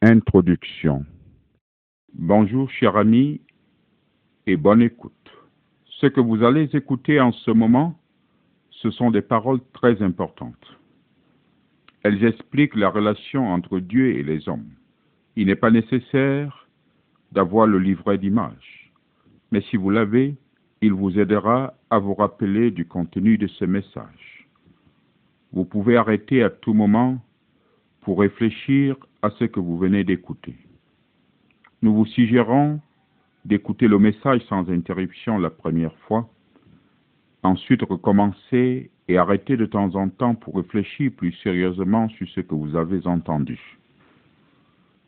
Introduction Bonjour chers amis et bonne écoute. Ce que vous allez écouter en ce moment, ce sont des paroles très importantes. Elles expliquent la relation entre Dieu et les hommes. Il n'est pas nécessaire d'avoir le livret d'images, mais si vous l'avez, il vous aidera à vous rappeler du contenu de ce message. Vous pouvez arrêter à tout moment pour réfléchir à ce que vous venez d'écouter. Nous vous suggérons d'écouter le message sans interruption la première fois, ensuite recommencer et arrêter de temps en temps pour réfléchir plus sérieusement sur ce que vous avez entendu.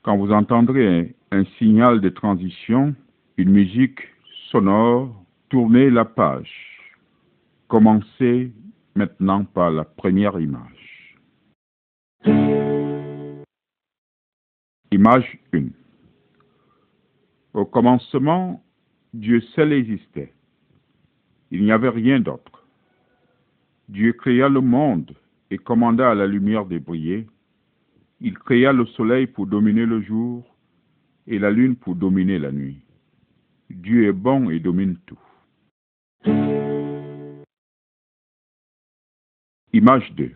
Quand vous entendrez un signal de transition, une musique sonore, tournez la page. Commencez maintenant par la première image. Image 1. Au commencement, Dieu seul existait. Il n'y avait rien d'autre. Dieu créa le monde et commanda à la lumière de briller. Il créa le soleil pour dominer le jour et la lune pour dominer la nuit. Dieu est bon et domine tout. Image 2.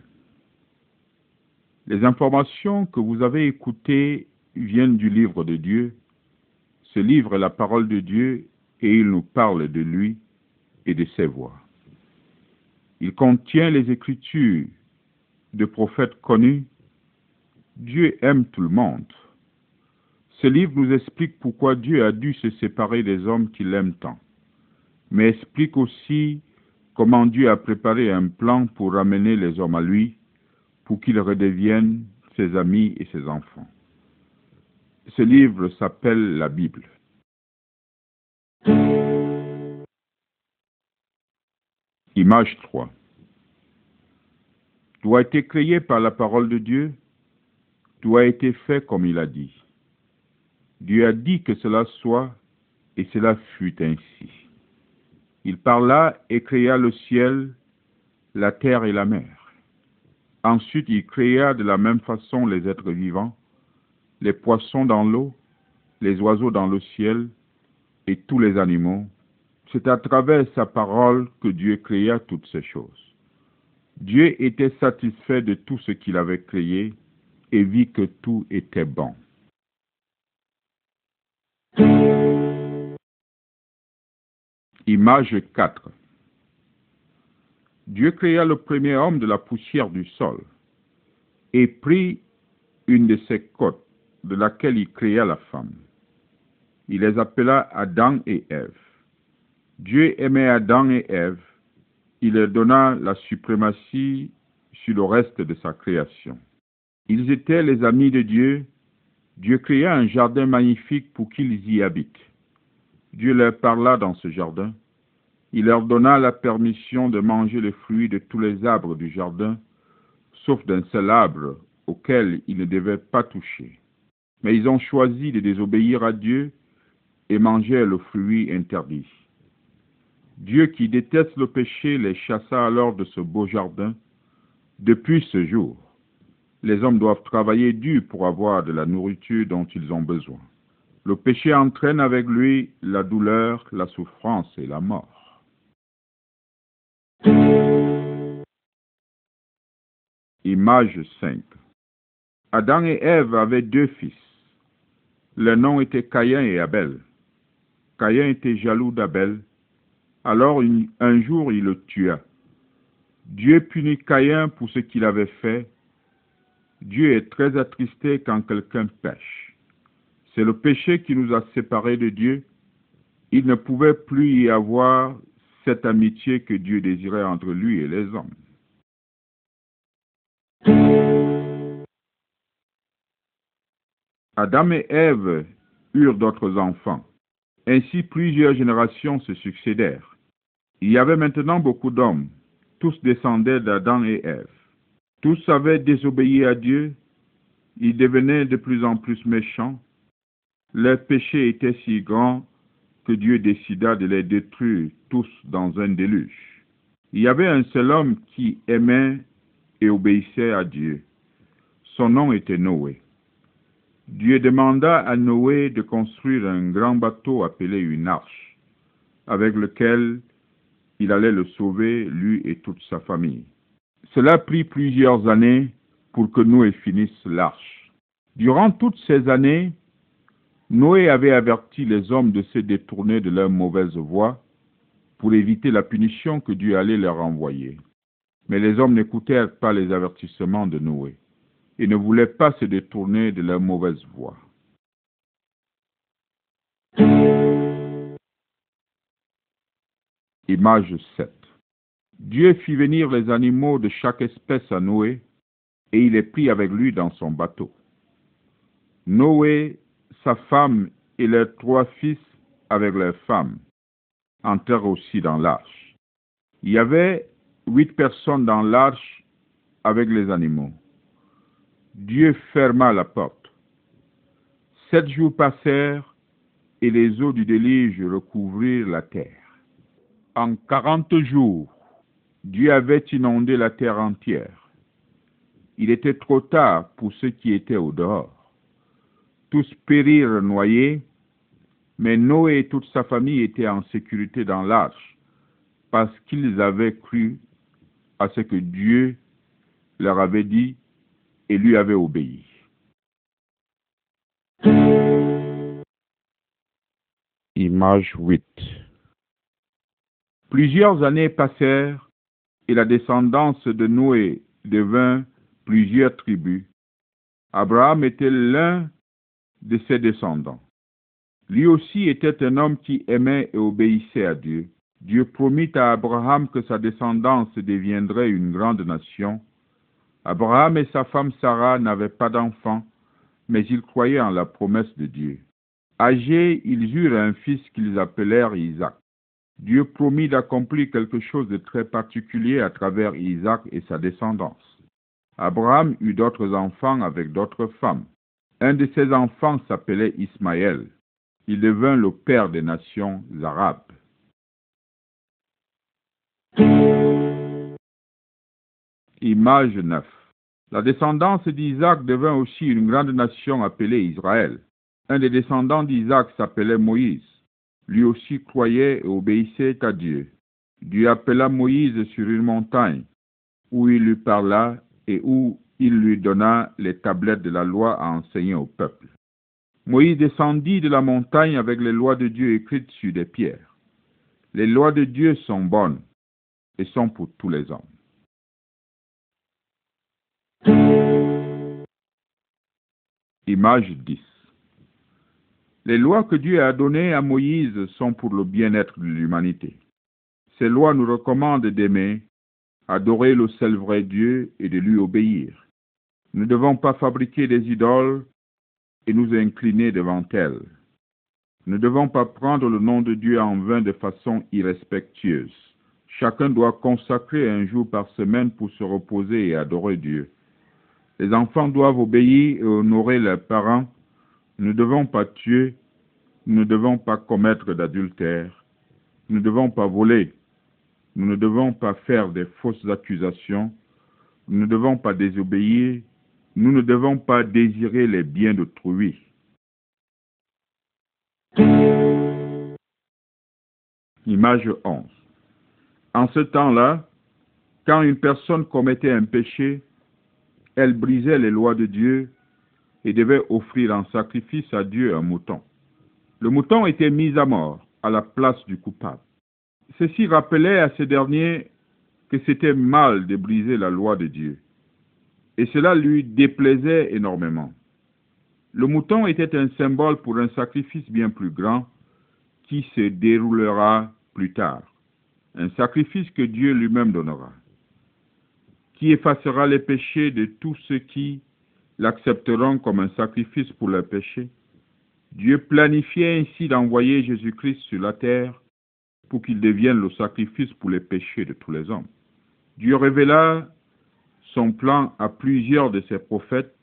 Les informations que vous avez écoutées viennent du livre de Dieu. Ce livre est la parole de Dieu et il nous parle de lui et de ses voix. Il contient les écritures de prophètes connus. Dieu aime tout le monde. Ce livre nous explique pourquoi Dieu a dû se séparer des hommes qu'il aime tant, mais explique aussi comment Dieu a préparé un plan pour ramener les hommes à lui, pour qu'ils redeviennent ses amis et ses enfants. Ce livre s'appelle la Bible. Image 3. Tout a été créé par la parole de Dieu, tout a été fait comme il a dit. Dieu a dit que cela soit, et cela fut ainsi. Il parla et créa le ciel, la terre et la mer. Ensuite, il créa de la même façon les êtres vivants, les poissons dans l'eau, les oiseaux dans le ciel et tous les animaux. C'est à travers sa parole que Dieu créa toutes ces choses. Dieu était satisfait de tout ce qu'il avait créé et vit que tout était bon. Image 4 Dieu créa le premier homme de la poussière du sol et prit une de ses côtes de laquelle il créa la femme. Il les appela Adam et Ève. Dieu aimait Adam et Ève. Il leur donna la suprématie sur le reste de sa création. Ils étaient les amis de Dieu. Dieu créa un jardin magnifique pour qu'ils y habitent. Dieu leur parla dans ce jardin. Il leur donna la permission de manger le fruit de tous les arbres du jardin, sauf d'un seul arbre auquel ils ne devaient pas toucher. Mais ils ont choisi de désobéir à Dieu et manger le fruit interdit. Dieu qui déteste le péché les chassa alors de ce beau jardin. Depuis ce jour, les hommes doivent travailler dur pour avoir de la nourriture dont ils ont besoin. Le péché entraîne avec lui la douleur, la souffrance et la mort. Image 5 Adam et Ève avaient deux fils. Leurs noms étaient Caïn et Abel. Caïn était jaloux d'Abel. Alors un jour il le tua. Dieu punit Caïn pour ce qu'il avait fait. Dieu est très attristé quand quelqu'un pêche. C'est le péché qui nous a séparés de Dieu. Il ne pouvait plus y avoir cette amitié que Dieu désirait entre lui et les hommes. Adam et Ève eurent d'autres enfants. Ainsi plusieurs générations se succédèrent. Il y avait maintenant beaucoup d'hommes. Tous descendaient d'Adam et Ève. Tous avaient désobéi à Dieu. Ils devenaient de plus en plus méchants. Leur péché était si grand que Dieu décida de les détruire tous dans un déluge. Il y avait un seul homme qui aimait et obéissait à Dieu. Son nom était Noé. Dieu demanda à Noé de construire un grand bateau appelé une arche, avec lequel il allait le sauver, lui et toute sa famille. Cela prit plusieurs années pour que Noé finisse l'arche. Durant toutes ces années, Noé avait averti les hommes de se détourner de leur mauvaise voie pour éviter la punition que Dieu allait leur envoyer. Mais les hommes n'écoutèrent pas les avertissements de Noé et ne voulaient pas se détourner de leur mauvaise voie. Image 7. Dieu fit venir les animaux de chaque espèce à Noé, et il les prit avec lui dans son bateau. Noé, sa femme et leurs trois fils avec leurs femmes entrèrent aussi dans l'arche. Il y avait huit personnes dans l'arche avec les animaux. Dieu ferma la porte. Sept jours passèrent et les eaux du déluge recouvrirent la terre. En quarante jours, Dieu avait inondé la terre entière. Il était trop tard pour ceux qui étaient au dehors. Tous périrent noyés, mais Noé et toute sa famille étaient en sécurité dans l'arche, parce qu'ils avaient cru à ce que Dieu leur avait dit et lui avait obéi. Image 8 Plusieurs années passèrent et la descendance de Noé devint plusieurs tribus. Abraham était l'un de ses descendants. Lui aussi était un homme qui aimait et obéissait à Dieu. Dieu promit à Abraham que sa descendance deviendrait une grande nation. Abraham et sa femme Sarah n'avaient pas d'enfants, mais ils croyaient en la promesse de Dieu. Âgés, ils eurent un fils qu'ils appelèrent Isaac. Dieu promit d'accomplir quelque chose de très particulier à travers Isaac et sa descendance. Abraham eut d'autres enfants avec d'autres femmes. Un de ses enfants s'appelait Ismaël. Il devint le père des nations arabes. Image 9. La descendance d'Isaac devint aussi une grande nation appelée Israël. Un des descendants d'Isaac s'appelait Moïse. Lui aussi croyait et obéissait à Dieu. Dieu appela Moïse sur une montagne, où il lui parla et où il lui donna les tablettes de la loi à enseigner au peuple. Moïse descendit de la montagne avec les lois de Dieu écrites sur des pierres. Les lois de Dieu sont bonnes et sont pour tous les hommes. Image 10. Les lois que Dieu a données à Moïse sont pour le bien-être de l'humanité. Ces lois nous recommandent d'aimer, adorer le seul vrai Dieu et de lui obéir. Nous ne devons pas fabriquer des idoles et nous incliner devant elles. Nous ne devons pas prendre le nom de Dieu en vain de façon irrespectueuse. Chacun doit consacrer un jour par semaine pour se reposer et adorer Dieu. Les enfants doivent obéir et honorer leurs parents. Nous ne devons pas tuer, nous ne devons pas commettre d'adultère, nous ne devons pas voler, nous ne devons pas faire des fausses accusations, nous ne devons pas désobéir, nous ne devons pas désirer les biens d'autrui. Image 11. En ce temps-là, quand une personne commettait un péché, elle brisait les lois de Dieu et devait offrir en sacrifice à Dieu un mouton. Le mouton était mis à mort à la place du coupable. Ceci rappelait à ce dernier que c'était mal de briser la loi de Dieu. Et cela lui déplaisait énormément. Le mouton était un symbole pour un sacrifice bien plus grand qui se déroulera plus tard. Un sacrifice que Dieu lui-même donnera qui effacera les péchés de tous ceux qui l'accepteront comme un sacrifice pour leurs péchés. Dieu planifiait ainsi d'envoyer Jésus-Christ sur la terre pour qu'il devienne le sacrifice pour les péchés de tous les hommes. Dieu révéla son plan à plusieurs de ses prophètes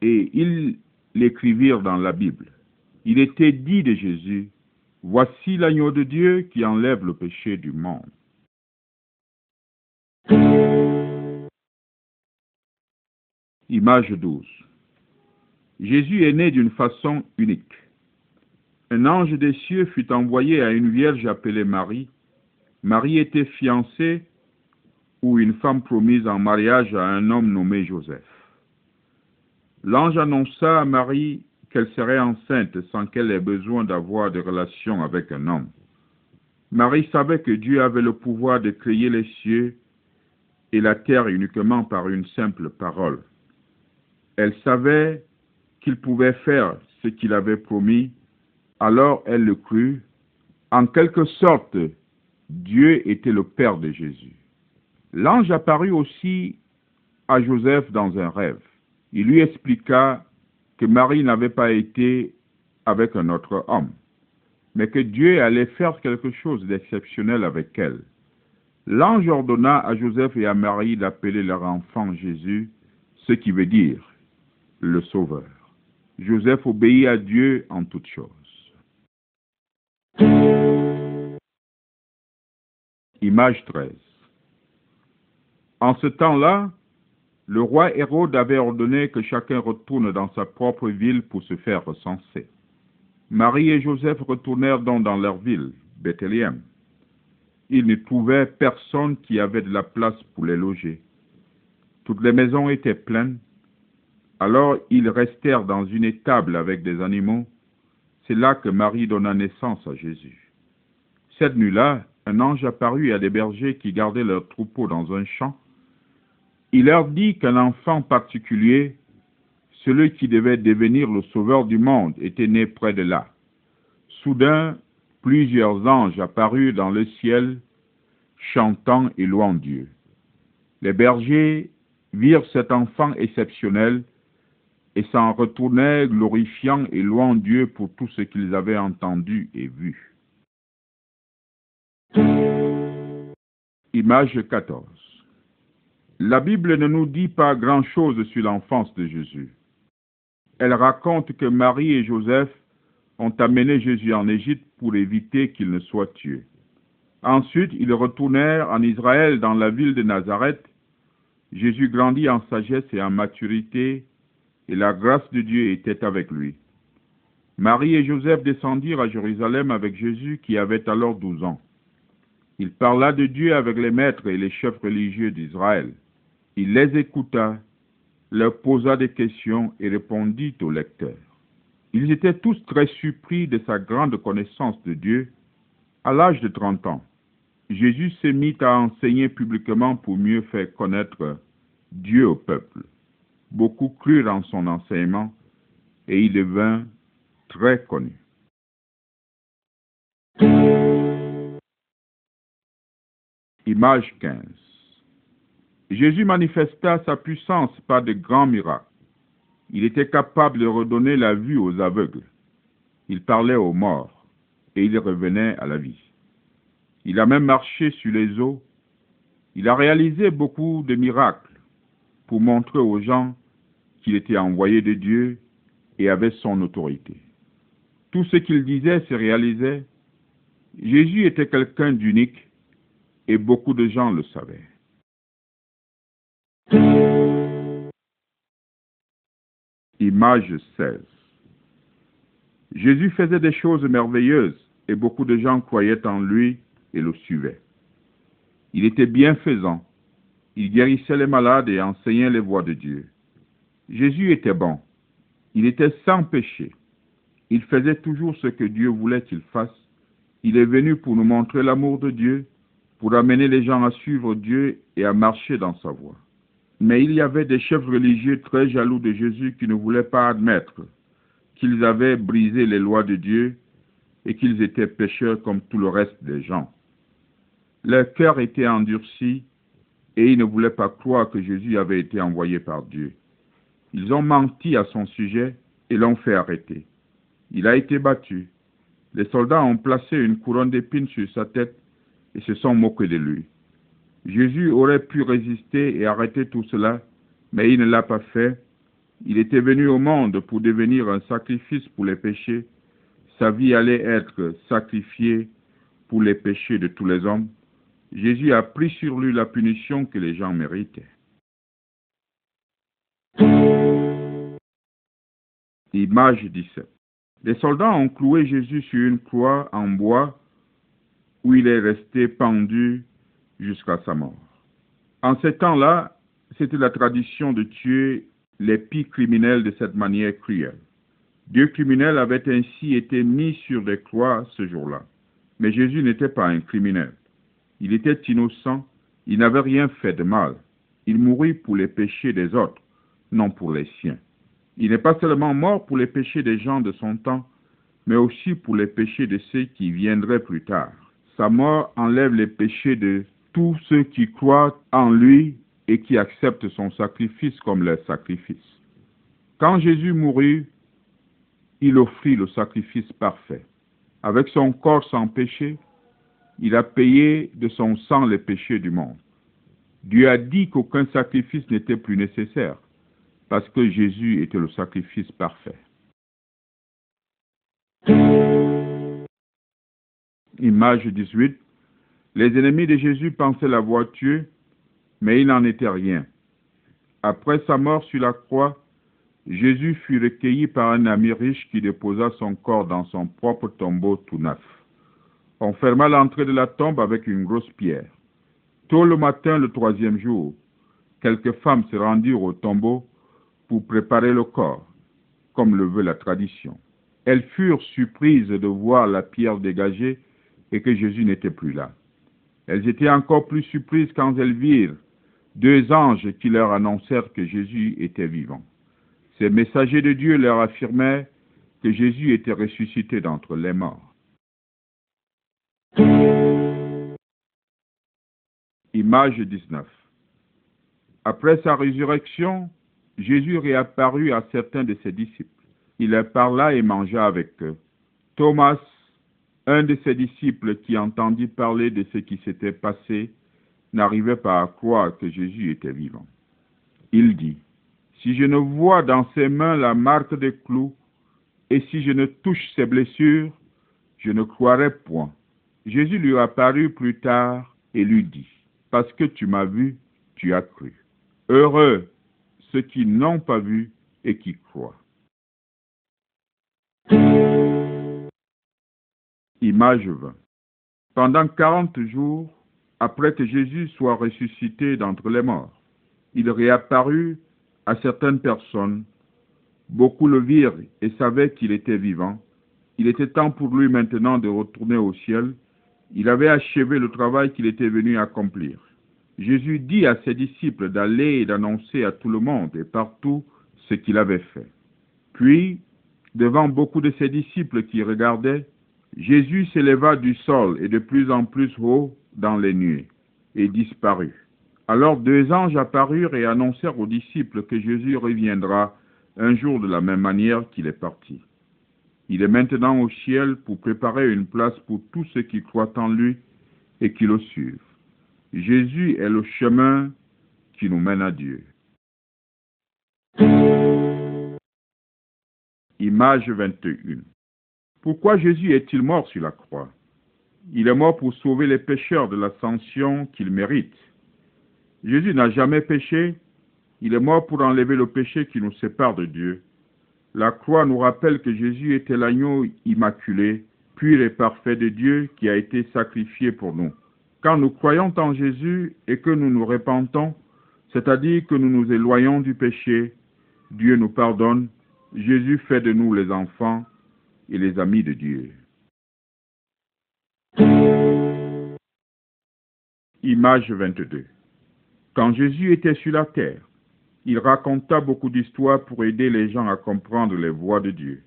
et ils l'écrivirent dans la Bible. Il était dit de Jésus, Voici l'agneau de Dieu qui enlève le péché du monde. Image 12. Jésus est né d'une façon unique. Un ange des cieux fut envoyé à une vierge appelée Marie. Marie était fiancée ou une femme promise en mariage à un homme nommé Joseph. L'ange annonça à Marie qu'elle serait enceinte sans qu'elle ait besoin d'avoir de relations avec un homme. Marie savait que Dieu avait le pouvoir de créer les cieux et la terre uniquement par une simple parole. Elle savait qu'il pouvait faire ce qu'il avait promis, alors elle le crut. En quelque sorte, Dieu était le Père de Jésus. L'ange apparut aussi à Joseph dans un rêve. Il lui expliqua que Marie n'avait pas été avec un autre homme, mais que Dieu allait faire quelque chose d'exceptionnel avec elle. L'ange ordonna à Joseph et à Marie d'appeler leur enfant Jésus, ce qui veut dire le Sauveur. Joseph obéit à Dieu en toutes choses. Image 13. En ce temps-là, le roi Hérode avait ordonné que chacun retourne dans sa propre ville pour se faire recenser. Marie et Joseph retournèrent donc dans leur ville, Bethléem. Ils ne trouvaient personne qui avait de la place pour les loger. Toutes les maisons étaient pleines. Alors ils restèrent dans une étable avec des animaux. C'est là que Marie donna naissance à Jésus. Cette nuit-là, un ange apparut à des bergers qui gardaient leurs troupeaux dans un champ il leur dit qu'un enfant particulier, celui qui devait devenir le sauveur du monde, était né près de là. Soudain, plusieurs anges apparurent dans le ciel, chantant et louant Dieu. Les bergers virent cet enfant exceptionnel et s'en retournèrent glorifiant et louant Dieu pour tout ce qu'ils avaient entendu et vu. Image 14 la Bible ne nous dit pas grand-chose sur l'enfance de Jésus. Elle raconte que Marie et Joseph ont amené Jésus en Égypte pour éviter qu'il ne soit tué. Ensuite, ils retournèrent en Israël dans la ville de Nazareth. Jésus grandit en sagesse et en maturité, et la grâce de Dieu était avec lui. Marie et Joseph descendirent à Jérusalem avec Jésus qui avait alors douze ans. Il parla de Dieu avec les maîtres et les chefs religieux d'Israël. Il les écouta, leur posa des questions et répondit aux lecteurs. Ils étaient tous très surpris de sa grande connaissance de Dieu. À l'âge de trente ans, Jésus s'est mis à enseigner publiquement pour mieux faire connaître Dieu au peuple. Beaucoup crurent en son enseignement et il devint très connu. Image 15 Jésus manifesta sa puissance par de grands miracles. Il était capable de redonner la vue aux aveugles. Il parlait aux morts et il revenait à la vie. Il a même marché sur les eaux. Il a réalisé beaucoup de miracles pour montrer aux gens qu'il était envoyé de Dieu et avait son autorité. Tout ce qu'il disait se réalisait. Jésus était quelqu'un d'unique et beaucoup de gens le savaient. Image 16. Jésus faisait des choses merveilleuses et beaucoup de gens croyaient en lui et le suivaient. Il était bienfaisant. Il guérissait les malades et enseignait les voies de Dieu. Jésus était bon. Il était sans péché. Il faisait toujours ce que Dieu voulait qu'il fasse. Il est venu pour nous montrer l'amour de Dieu, pour amener les gens à suivre Dieu et à marcher dans sa voie. Mais il y avait des chefs religieux très jaloux de Jésus qui ne voulaient pas admettre qu'ils avaient brisé les lois de Dieu et qu'ils étaient pécheurs comme tout le reste des gens. Leur cœur était endurci et ils ne voulaient pas croire que Jésus avait été envoyé par Dieu. Ils ont menti à son sujet et l'ont fait arrêter. Il a été battu. Les soldats ont placé une couronne d'épines sur sa tête et se sont moqués de lui. Jésus aurait pu résister et arrêter tout cela, mais il ne l'a pas fait. Il était venu au monde pour devenir un sacrifice pour les péchés. Sa vie allait être sacrifiée pour les péchés de tous les hommes. Jésus a pris sur lui la punition que les gens méritaient. Image 17. Les soldats ont cloué Jésus sur une croix en bois où il est resté pendu jusqu'à sa mort. En ces temps-là, c'était la tradition de tuer les pires criminels de cette manière cruelle. Deux criminels avaient ainsi été mis sur des croix ce jour-là. Mais Jésus n'était pas un criminel. Il était innocent, il n'avait rien fait de mal. Il mourut pour les péchés des autres, non pour les siens. Il n'est pas seulement mort pour les péchés des gens de son temps, mais aussi pour les péchés de ceux qui viendraient plus tard. Sa mort enlève les péchés de tous ceux qui croient en lui et qui acceptent son sacrifice comme leur sacrifice. Quand Jésus mourut, il offrit le sacrifice parfait. Avec son corps sans péché, il a payé de son sang les péchés du monde. Dieu a dit qu'aucun sacrifice n'était plus nécessaire parce que Jésus était le sacrifice parfait. Image 18. Les ennemis de Jésus pensaient l'avoir tué, mais il n'en était rien. Après sa mort sur la croix, Jésus fut recueilli par un ami riche qui déposa son corps dans son propre tombeau tout neuf. On ferma l'entrée de la tombe avec une grosse pierre. Tôt le matin, le troisième jour, quelques femmes se rendirent au tombeau pour préparer le corps, comme le veut la tradition. Elles furent surprises de voir la pierre dégagée et que Jésus n'était plus là. Elles étaient encore plus surprises quand elles virent deux anges qui leur annoncèrent que Jésus était vivant. Ces messagers de Dieu leur affirmaient que Jésus était ressuscité d'entre les morts. Image 19. Après sa résurrection, Jésus réapparut à certains de ses disciples. Il leur parla et mangea avec eux. Thomas, un de ses disciples qui entendit parler de ce qui s'était passé, n'arrivait pas à croire que Jésus était vivant. Il dit, Si je ne vois dans ses mains la marque des clous, et si je ne touche ses blessures, je ne croirai point. Jésus lui apparut plus tard et lui dit, Parce que tu m'as vu, tu as cru. Heureux ceux qui n'ont pas vu et qui croient. Image 20. Pendant quarante jours, après que Jésus soit ressuscité d'entre les morts, il réapparut à certaines personnes. Beaucoup le virent et savaient qu'il était vivant. Il était temps pour lui maintenant de retourner au ciel. Il avait achevé le travail qu'il était venu accomplir. Jésus dit à ses disciples d'aller et d'annoncer à tout le monde et partout ce qu'il avait fait. Puis, devant beaucoup de ses disciples qui regardaient, Jésus s'éleva du sol et de plus en plus haut dans les nuées et disparut. Alors deux anges apparurent et annoncèrent aux disciples que Jésus reviendra un jour de la même manière qu'il est parti. Il est maintenant au ciel pour préparer une place pour tous ceux qui croient en lui et qui le suivent. Jésus est le chemin qui nous mène à Dieu. Image 21. Pourquoi Jésus est-il mort sur la croix? Il est mort pour sauver les pécheurs de l'ascension qu'il mérite. Jésus n'a jamais péché, il est mort pour enlever le péché qui nous sépare de Dieu. La croix nous rappelle que Jésus était l'agneau immaculé, pur et parfait de Dieu qui a été sacrifié pour nous. Nous croyons en Jésus et que nous nous repentons, c'est-à-dire que nous nous éloignons du péché, Dieu nous pardonne, Jésus fait de nous les enfants et les amis de Dieu. Image 22. Quand Jésus était sur la terre, il raconta beaucoup d'histoires pour aider les gens à comprendre les voies de Dieu.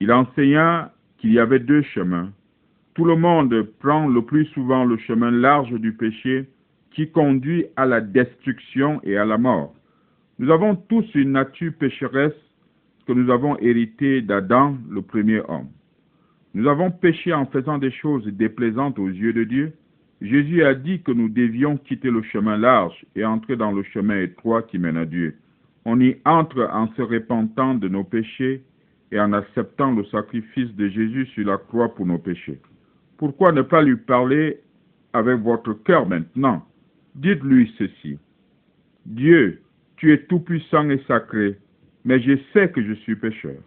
Il enseigna qu'il y avait deux chemins, tout le monde prend le plus souvent le chemin large du péché qui conduit à la destruction et à la mort. Nous avons tous une nature pécheresse que nous avons héritée d'Adam, le premier homme. Nous avons péché en faisant des choses déplaisantes aux yeux de Dieu. Jésus a dit que nous devions quitter le chemin large et entrer dans le chemin étroit qui mène à Dieu. On y entre en se repentant de nos péchés et en acceptant le sacrifice de Jésus sur la croix pour nos péchés. Pourquoi ne pas lui parler avec votre cœur maintenant? Dites-lui ceci. Dieu, tu es tout-puissant et sacré, mais je sais que je suis pécheur.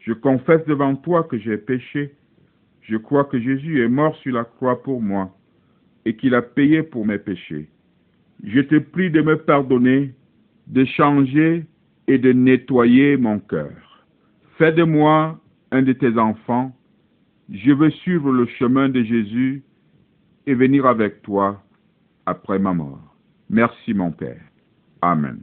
Je confesse devant toi que j'ai péché. Je crois que Jésus est mort sur la croix pour moi et qu'il a payé pour mes péchés. Je te prie de me pardonner, de changer et de nettoyer mon cœur. Fais de moi un de tes enfants. Je veux suivre le chemin de Jésus et venir avec toi après ma mort. Merci mon Père. Amen.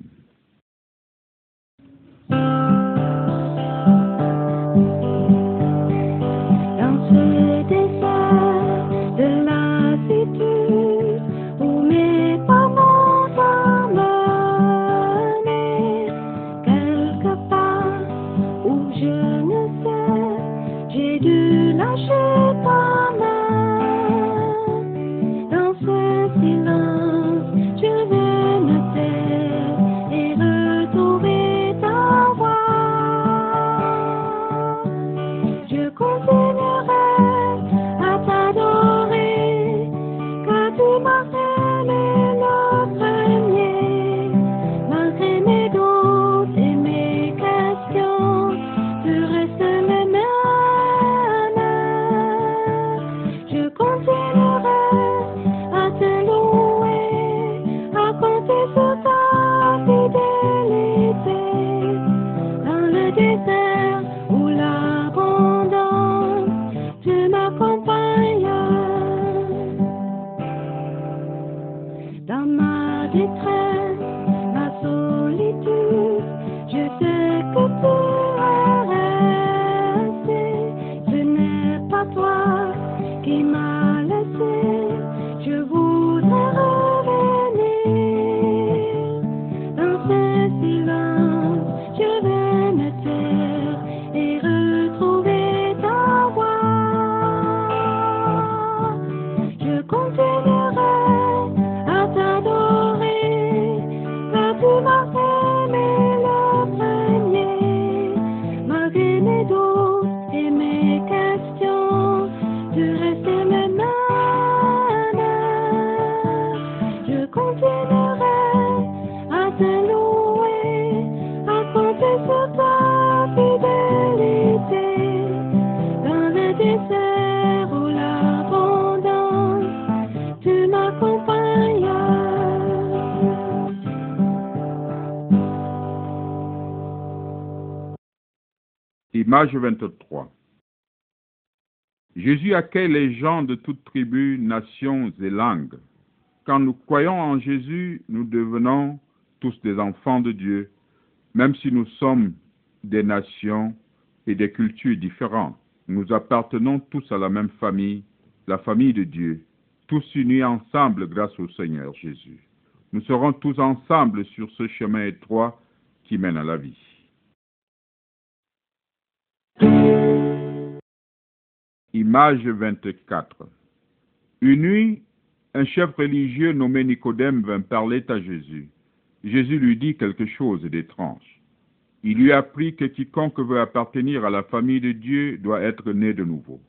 Image 23. Jésus accueille les gens de toutes tribus, nations et langues. Quand nous croyons en Jésus, nous devenons tous des enfants de Dieu, même si nous sommes des nations et des cultures différentes. Nous appartenons tous à la même famille, la famille de Dieu, tous unis ensemble grâce au Seigneur Jésus. Nous serons tous ensemble sur ce chemin étroit qui mène à la vie. Image 24. Une nuit, un chef religieux nommé Nicodème vint parler à Jésus. Jésus lui dit quelque chose d'étrange. Il lui apprit que quiconque veut appartenir à la famille de Dieu doit être né de nouveau.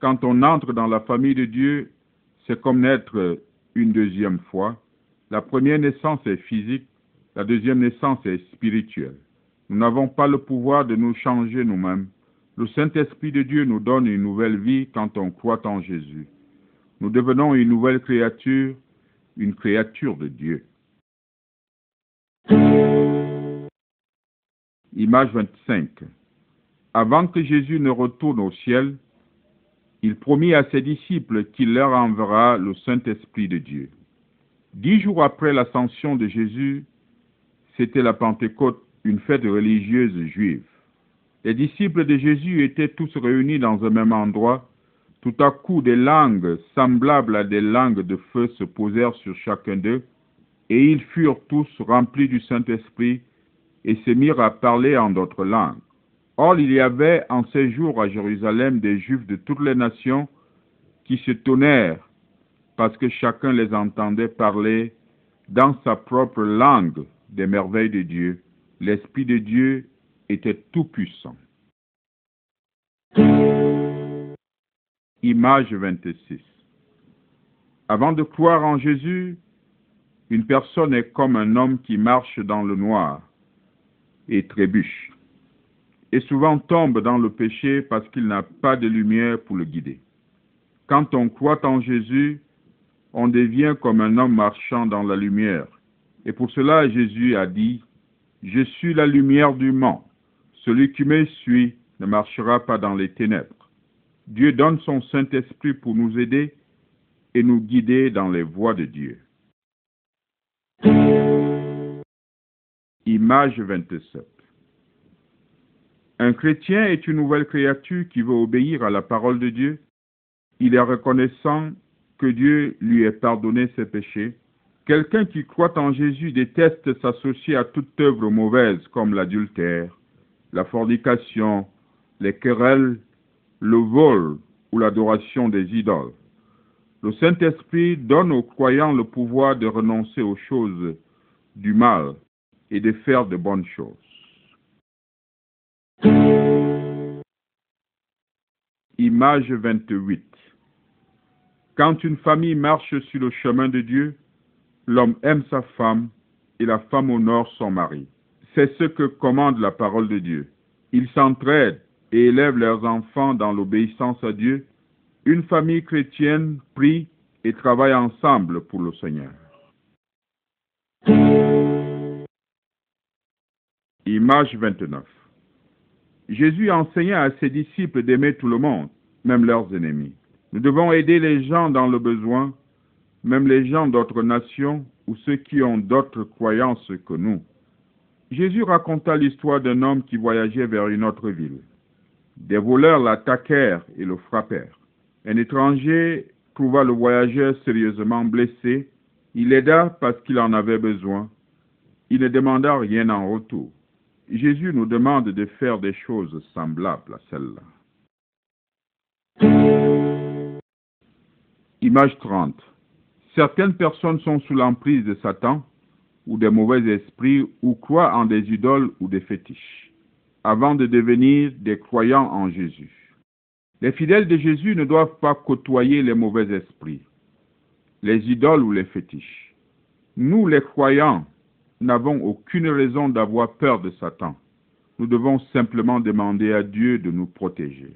Quand on entre dans la famille de Dieu, c'est comme naître une deuxième fois. La première naissance est physique, la deuxième naissance est spirituelle. Nous n'avons pas le pouvoir de nous changer nous-mêmes. Le Saint-Esprit de Dieu nous donne une nouvelle vie quand on croit en Jésus. Nous devenons une nouvelle créature, une créature de Dieu. Image 25. Avant que Jésus ne retourne au ciel, il promit à ses disciples qu'il leur enverra le Saint-Esprit de Dieu. Dix jours après l'ascension de Jésus, c'était la Pentecôte, une fête religieuse juive. Les disciples de Jésus étaient tous réunis dans un même endroit. Tout à coup, des langues semblables à des langues de feu se posèrent sur chacun d'eux, et ils furent tous remplis du Saint-Esprit et se mirent à parler en d'autres langues. Or, il y avait en ces jours à Jérusalem des Juifs de toutes les nations qui se tonnèrent parce que chacun les entendait parler dans sa propre langue des merveilles de Dieu. L'Esprit de Dieu était tout puissant. Image 26. Avant de croire en Jésus, une personne est comme un homme qui marche dans le noir et trébuche. et souvent tombe dans le péché parce qu'il n'a pas de lumière pour le guider. Quand on croit en Jésus, on devient comme un homme marchant dans la lumière. Et pour cela, Jésus a dit, Je suis la lumière du monde. Celui qui me suit ne marchera pas dans les ténèbres. Dieu donne son Saint-Esprit pour nous aider et nous guider dans les voies de Dieu. Image 27. Un chrétien est une nouvelle créature qui veut obéir à la parole de Dieu. Il est reconnaissant que Dieu lui ait pardonné ses péchés. Quelqu'un qui croit en Jésus déteste s'associer à toute œuvre mauvaise comme l'adultère, la fornication, les querelles, le vol ou l'adoration des idoles. Le Saint-Esprit donne aux croyants le pouvoir de renoncer aux choses du mal et de faire de bonnes choses. Image 28 Quand une famille marche sur le chemin de Dieu, l'homme aime sa femme et la femme honore son mari. C'est ce que commande la parole de Dieu. Ils s'entraident et élèvent leurs enfants dans l'obéissance à Dieu. Une famille chrétienne prie et travaille ensemble pour le Seigneur. Image 29 Jésus enseigna à ses disciples d'aimer tout le monde, même leurs ennemis. Nous devons aider les gens dans le besoin, même les gens d'autres nations ou ceux qui ont d'autres croyances que nous. Jésus raconta l'histoire d'un homme qui voyageait vers une autre ville. Des voleurs l'attaquèrent et le frappèrent. Un étranger trouva le voyageur sérieusement blessé. Il l'aida parce qu'il en avait besoin. Il ne demanda rien en retour. Jésus nous demande de faire des choses semblables à celles-là. Image 30. Certaines personnes sont sous l'emprise de Satan ou des mauvais esprits ou croient en des idoles ou des fétiches avant de devenir des croyants en Jésus. Les fidèles de Jésus ne doivent pas côtoyer les mauvais esprits, les idoles ou les fétiches. Nous, les croyants, n'avons aucune raison d'avoir peur de Satan. Nous devons simplement demander à Dieu de nous protéger.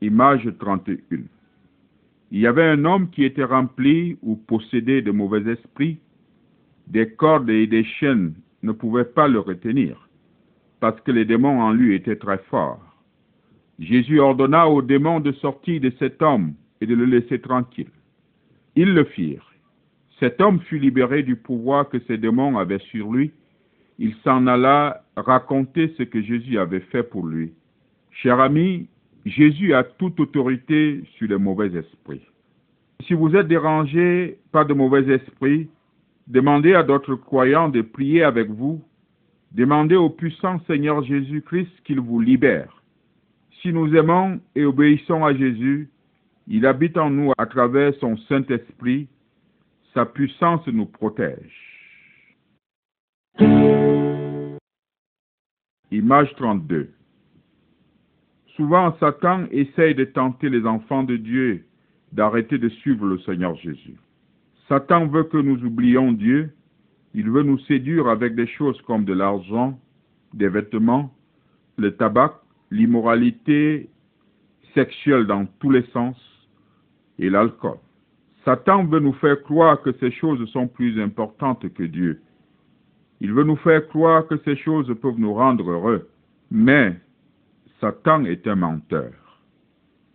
Image 31. Il y avait un homme qui était rempli ou possédé de mauvais esprits. Des cordes et des chaînes ne pouvaient pas le retenir, parce que les démons en lui étaient très forts. Jésus ordonna aux démons de sortir de cet homme et de le laisser tranquille. Ils le firent. Cet homme fut libéré du pouvoir que ces démons avaient sur lui. Il s'en alla raconter ce que Jésus avait fait pour lui. Cher ami, Jésus a toute autorité sur les mauvais esprits. Si vous êtes dérangé par de mauvais esprits, demandez à d'autres croyants de prier avec vous. Demandez au puissant Seigneur Jésus-Christ qu'il vous libère. Si nous aimons et obéissons à Jésus, il habite en nous à travers son Saint-Esprit. Sa puissance nous protège. Image 32. Souvent, Satan essaye de tenter les enfants de Dieu d'arrêter de suivre le Seigneur Jésus. Satan veut que nous oublions Dieu. Il veut nous séduire avec des choses comme de l'argent, des vêtements, le tabac, l'immoralité sexuelle dans tous les sens et l'alcool. Satan veut nous faire croire que ces choses sont plus importantes que Dieu. Il veut nous faire croire que ces choses peuvent nous rendre heureux. Mais Satan est un menteur.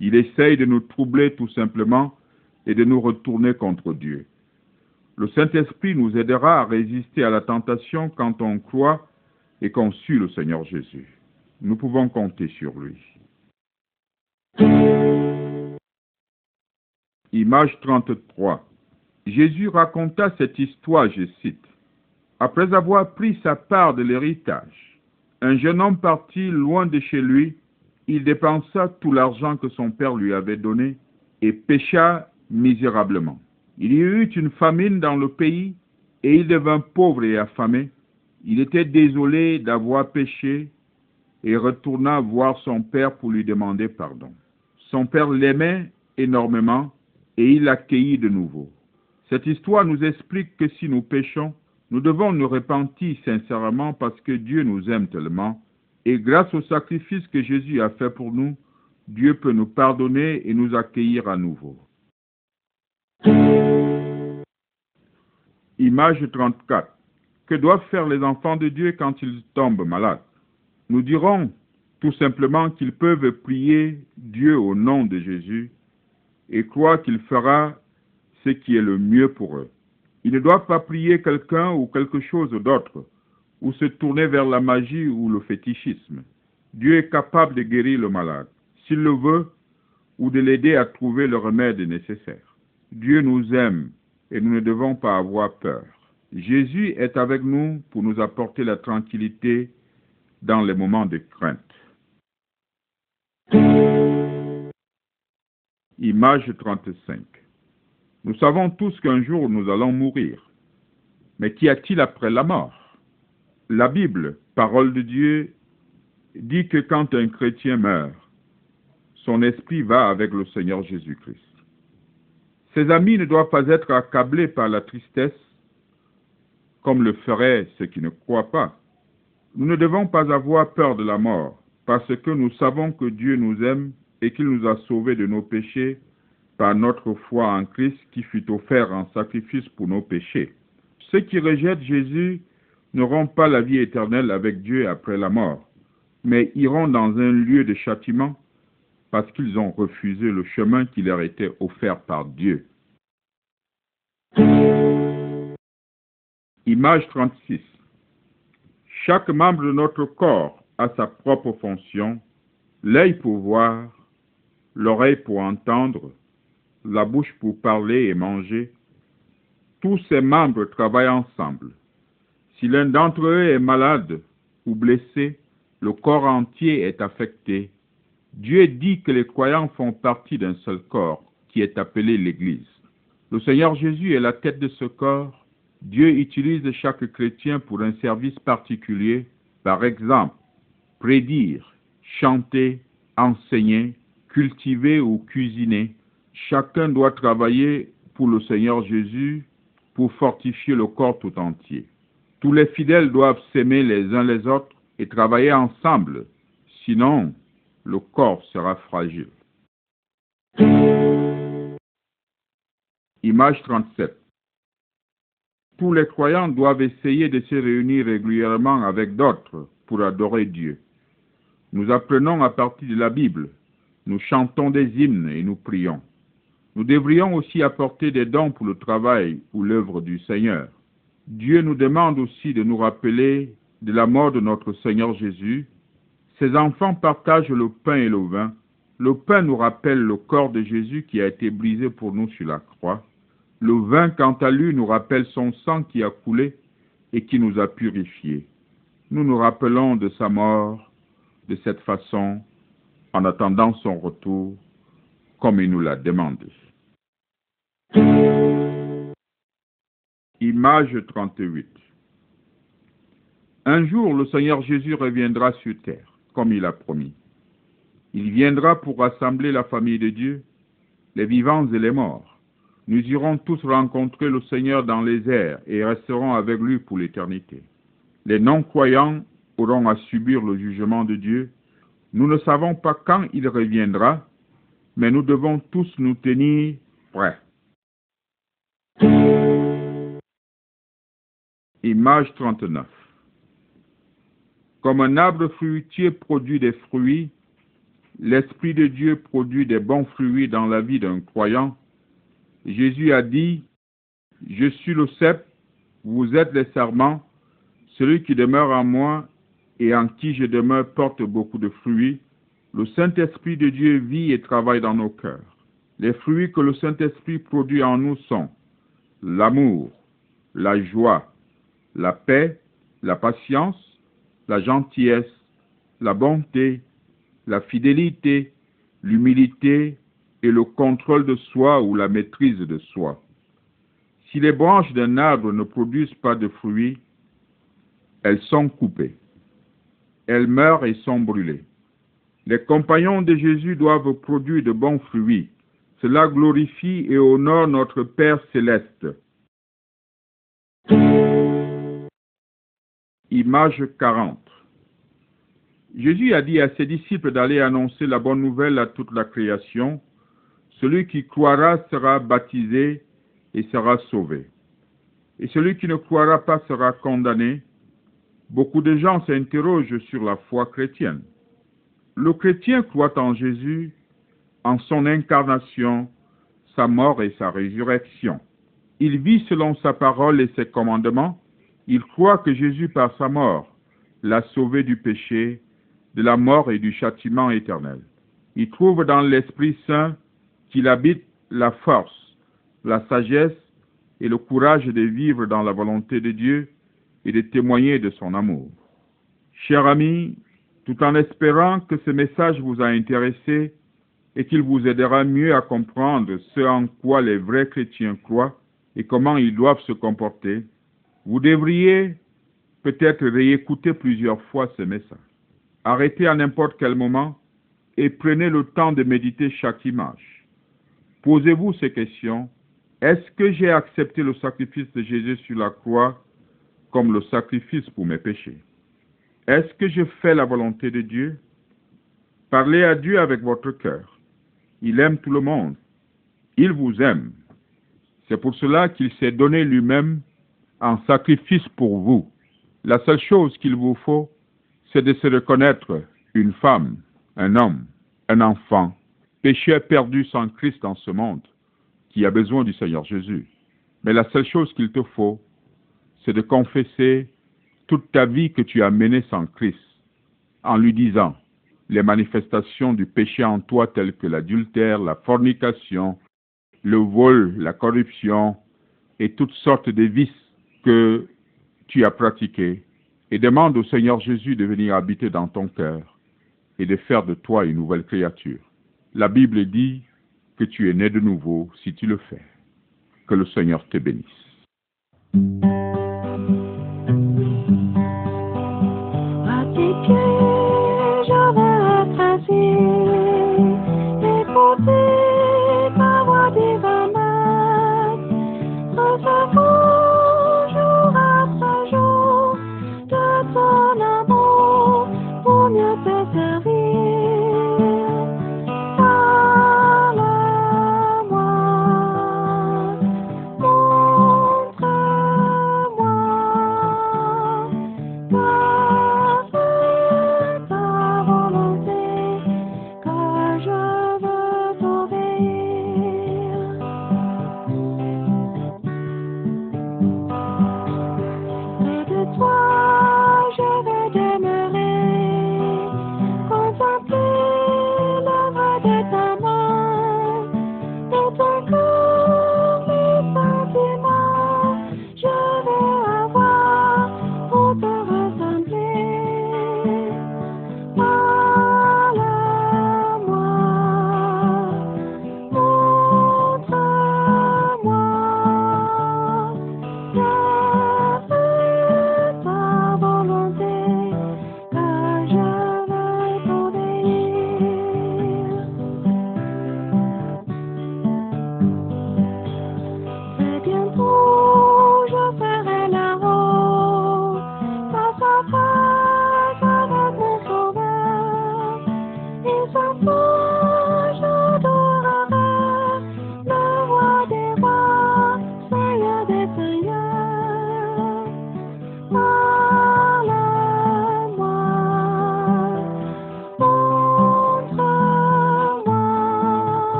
Il essaye de nous troubler tout simplement et de nous retourner contre Dieu. Le Saint-Esprit nous aidera à résister à la tentation quand on croit et qu'on suit le Seigneur Jésus. Nous pouvons compter sur lui. Image 33. Jésus raconta cette histoire, je cite. Après avoir pris sa part de l'héritage, un jeune homme partit loin de chez lui, il dépensa tout l'argent que son père lui avait donné et pécha misérablement. Il y eut une famine dans le pays et il devint pauvre et affamé. Il était désolé d'avoir péché et retourna voir son père pour lui demander pardon. Son père l'aimait énormément et il l'accueillit de nouveau. Cette histoire nous explique que si nous péchons, Nous devons nous repentir sincèrement parce que Dieu nous aime tellement et grâce au sacrifice que Jésus a fait pour nous, Dieu peut nous pardonner et nous accueillir à nouveau. Image 34. Que doivent faire les enfants de Dieu quand ils tombent malades? Nous dirons tout simplement qu'ils peuvent prier Dieu au nom de Jésus et croire qu'il fera ce qui est le mieux pour eux. Ils ne doivent pas prier quelqu'un ou quelque chose d'autre, ou se tourner vers la magie ou le fétichisme. Dieu est capable de guérir le malade, s'il le veut, ou de l'aider à trouver le remède nécessaire. Dieu nous aime et nous ne devons pas avoir peur. Jésus est avec nous pour nous apporter la tranquillité dans les moments de crainte. Image 35. Nous savons tous qu'un jour nous allons mourir. Mais qu'y a-t-il après la mort? La Bible, parole de Dieu, dit que quand un chrétien meurt, son esprit va avec le Seigneur Jésus-Christ. Ses amis ne doivent pas être accablés par la tristesse comme le feraient ceux qui ne croient pas. Nous ne devons pas avoir peur de la mort parce que nous savons que Dieu nous aime et qu'il nous a sauvés de nos péchés par notre foi en Christ qui fut offert en sacrifice pour nos péchés. Ceux qui rejettent Jésus n'auront pas la vie éternelle avec Dieu après la mort, mais iront dans un lieu de châtiment parce qu'ils ont refusé le chemin qui leur était offert par Dieu. Image 36. Chaque membre de notre corps a sa propre fonction, l'œil pour voir, l'oreille pour entendre, la bouche pour parler et manger. Tous ces membres travaillent ensemble. Si l'un d'entre eux est malade ou blessé, le corps entier est affecté. Dieu dit que les croyants font partie d'un seul corps, qui est appelé l'Église. Le Seigneur Jésus est la tête de ce corps. Dieu utilise chaque chrétien pour un service particulier, par exemple, prédire, chanter, enseigner, cultiver ou cuisiner. Chacun doit travailler pour le Seigneur Jésus pour fortifier le corps tout entier. Tous les fidèles doivent s'aimer les uns les autres et travailler ensemble, sinon le corps sera fragile. Image 37. Tous les croyants doivent essayer de se réunir régulièrement avec d'autres pour adorer Dieu. Nous apprenons à partir de la Bible, nous chantons des hymnes et nous prions. Nous devrions aussi apporter des dons pour le travail ou l'œuvre du Seigneur. Dieu nous demande aussi de nous rappeler de la mort de notre Seigneur Jésus. Ses enfants partagent le pain et le vin. Le pain nous rappelle le corps de Jésus qui a été brisé pour nous sur la croix. Le vin, quant à lui, nous rappelle son sang qui a coulé et qui nous a purifiés. Nous nous rappelons de sa mort de cette façon en attendant son retour comme il nous l'a demandé. Image 38 Un jour, le Seigneur Jésus reviendra sur terre, comme il a promis. Il viendra pour rassembler la famille de Dieu, les vivants et les morts. Nous irons tous rencontrer le Seigneur dans les airs et resterons avec lui pour l'éternité. Les non-croyants auront à subir le jugement de Dieu. Nous ne savons pas quand il reviendra, mais nous devons tous nous tenir prêts. Image 39. Comme un arbre fruitier produit des fruits, l'Esprit de Dieu produit des bons fruits dans la vie d'un croyant. Jésus a dit, Je suis le cep, vous êtes les serments, celui qui demeure en moi et en qui je demeure porte beaucoup de fruits. Le Saint-Esprit de Dieu vit et travaille dans nos cœurs. Les fruits que le Saint-Esprit produit en nous sont l'amour, la joie, la paix, la patience, la gentillesse, la bonté, la fidélité, l'humilité et le contrôle de soi ou la maîtrise de soi. Si les branches d'un arbre ne produisent pas de fruits, elles sont coupées. Elles meurent et sont brûlées. Les compagnons de Jésus doivent produire de bons fruits. Cela glorifie et honore notre Père céleste. Image 40. Jésus a dit à ses disciples d'aller annoncer la bonne nouvelle à toute la création. Celui qui croira sera baptisé et sera sauvé. Et celui qui ne croira pas sera condamné. Beaucoup de gens s'interrogent sur la foi chrétienne. Le chrétien croit en Jésus, en son incarnation, sa mort et sa résurrection. Il vit selon sa parole et ses commandements. Il croit que Jésus, par sa mort, l'a sauvé du péché, de la mort et du châtiment éternel. Il trouve dans l'Esprit Saint qu'il habite la force, la sagesse et le courage de vivre dans la volonté de Dieu et de témoigner de son amour. Cher ami, tout en espérant que ce message vous a intéressé et qu'il vous aidera mieux à comprendre ce en quoi les vrais chrétiens croient et comment ils doivent se comporter, vous devriez peut-être réécouter plusieurs fois ce message. Arrêtez à n'importe quel moment et prenez le temps de méditer chaque image. Posez-vous ces questions. Est-ce que j'ai accepté le sacrifice de Jésus sur la croix comme le sacrifice pour mes péchés? Est-ce que je fais la volonté de Dieu? Parlez à Dieu avec votre cœur. Il aime tout le monde. Il vous aime. C'est pour cela qu'il s'est donné lui-même en sacrifice pour vous. La seule chose qu'il vous faut, c'est de se reconnaître une femme, un homme, un enfant, pécheur perdu sans Christ dans ce monde, qui a besoin du Seigneur Jésus. Mais la seule chose qu'il te faut, c'est de confesser toute ta vie que tu as menée sans Christ, en lui disant les manifestations du péché en toi telles que l'adultère, la fornication, le vol, la corruption et toutes sortes de vices que tu as pratiqués, et demande au Seigneur Jésus de venir habiter dans ton cœur et de faire de toi une nouvelle créature. La Bible dit que tu es né de nouveau si tu le fais. Que le Seigneur te bénisse.